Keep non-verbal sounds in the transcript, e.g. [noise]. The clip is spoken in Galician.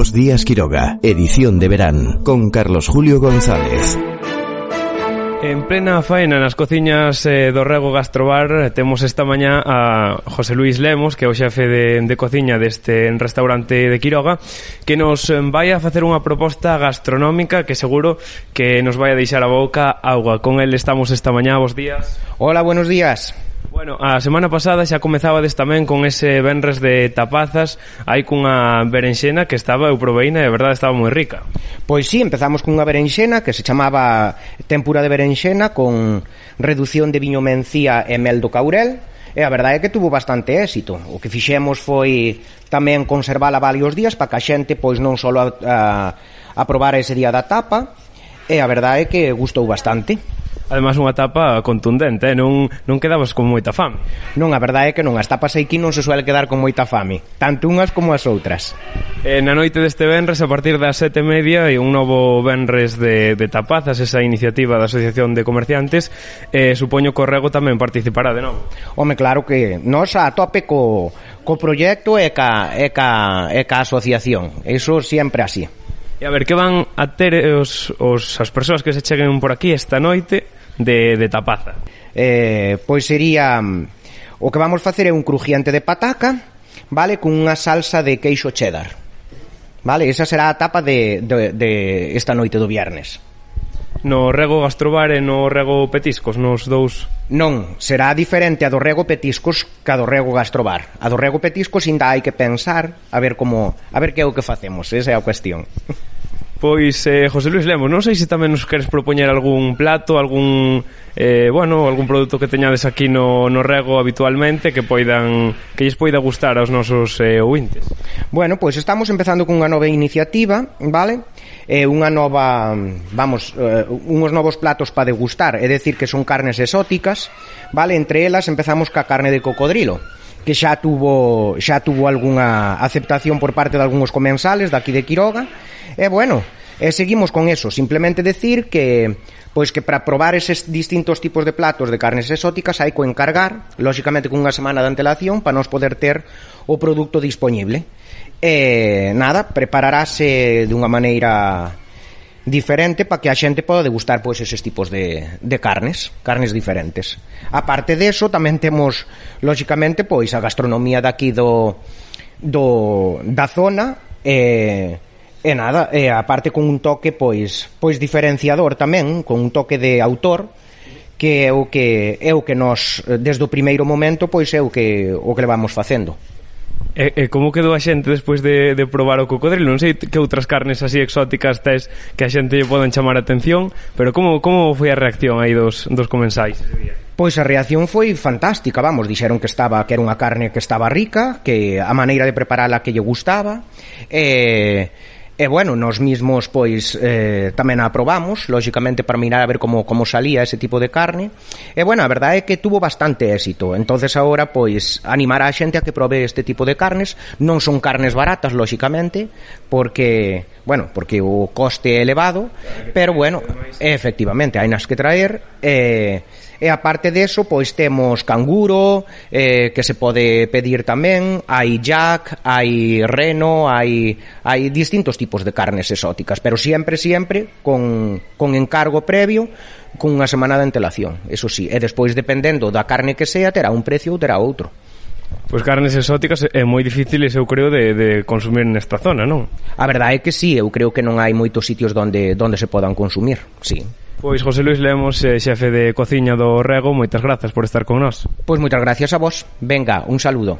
Nuevos Días Quiroga, edición de verán, con Carlos Julio González. En plena faena nas cociñas eh, do Rego Gastrobar temos esta mañá a José Luis Lemos, que é o xefe de, de cociña deste restaurante de Quiroga, que nos vai a facer unha proposta gastronómica que seguro que nos vai a deixar a boca agua. Con el estamos esta mañá, bos días. Hola, buenos días. Bueno, a semana pasada xa comezabades tamén con ese venres de tapazas Hai cunha berenxena que estaba, eu proveína, e verdade estaba moi rica Pois sí, empezamos cunha berenxena que se chamaba Tempura de berenxena Con reducción de viño mencía e mel do caurel E a verdade é que tuvo bastante éxito. O que fixemos foi tamén conservala varios días para que a xente pois non só a, a, a probar ese día da tapa, e a verdade é que gustou bastante además unha tapa contundente, eh? non, non quedabas con moita fame. Non, a verdade é que non, as tapas aquí non se suele quedar con moita fame, tanto unhas como as outras. Eh, na noite deste venres, a partir das sete media, e un novo venres de, de tapazas, esa iniciativa da Asociación de Comerciantes, eh, supoño que o Rego tamén participará de novo. Home, claro que nos a tope co, co proxecto e ca, e, ca, e ca asociación, eso sempre así. E a ver, que van a ter os, os, as persoas que se cheguen por aquí esta noite de, de tapaza. Eh, pois sería... Mm, o que vamos facer é un crujiente de pataca, vale, Con unha salsa de queixo cheddar. Vale, esa será a tapa de, de, de esta noite do viernes. No rego gastrobar e no rego petiscos, nos dous... Non, será diferente a do rego petiscos que a do rego gastrobar. A do rego petiscos ainda hai que pensar a ver como a ver que é o que facemos, esa é a cuestión. [laughs] Pois, eh, José Luis Lemos, non sei se tamén nos queres propoñer algún plato, algún, eh, bueno, algún produto que teñades aquí no, no rego habitualmente que poidan que lles poida gustar aos nosos eh, ouintes. Bueno, pois estamos empezando cunha nova iniciativa, vale? Eh, unha nova, vamos, eh, unos novos platos para degustar, é decir, que son carnes exóticas, vale? Entre elas empezamos ca carne de cocodrilo que xa tuvo xa tuvo algunha aceptación por parte de algúns comensales daqui de Quiroga e bueno, e seguimos con eso, simplemente decir que pois que para probar eses distintos tipos de platos de carnes exóticas hai que encargar, lóxicamente cunha semana de antelación para nos poder ter o produto dispoñible. E nada, prepararase de unha maneira diferente para que a xente poda degustar pois eses tipos de, de carnes, carnes diferentes. A parte deso tamén temos lóxicamente pois a gastronomía daqui do do da zona e e nada, e a parte con un toque pois pois diferenciador tamén, con un toque de autor que é o que é o que nós desde o primeiro momento pois é o que o que levamos facendo. E, e como quedou a xente despois de, de probar o cocodrilo? Non sei que outras carnes así exóticas tes que a xente lle podan chamar a atención, pero como, como foi a reacción aí dos, dos comensais ese día? Pois a reacción foi fantástica, vamos, dixeron que estaba que era unha carne que estaba rica, que a maneira de preparala que lle gustaba, eh, E bueno, nos mismos pois eh, tamén a aprobamos, lógicamente para mirar a ver como como salía ese tipo de carne. E bueno, a verdade é que tuvo bastante éxito. Entonces agora pois animar a xente a que probe este tipo de carnes. Non son carnes baratas, lógicamente, porque, bueno, porque o coste é elevado, pero bueno, efectivamente, hai nas que traer eh E aparte deso, pois temos canguro, eh, que se pode pedir tamén, hai jack, hai reno, hai, hai distintos tipos tipos de carnes exóticas, pero siempre, siempre con, con encargo previo, con unha semana de antelación, eso sí, e despois dependendo da carne que sea, terá un precio ou terá outro. Pois carnes exóticas é moi difíciles, eu creo, de, de consumir nesta zona, non? A verdade é que sí, eu creo que non hai moitos sitios donde, donde se podan consumir, sí. Pois José Luis Lemos, eh, xefe de cociña do Rego, moitas grazas por estar con nós. Pois moitas gracias a vos. Venga, un saludo.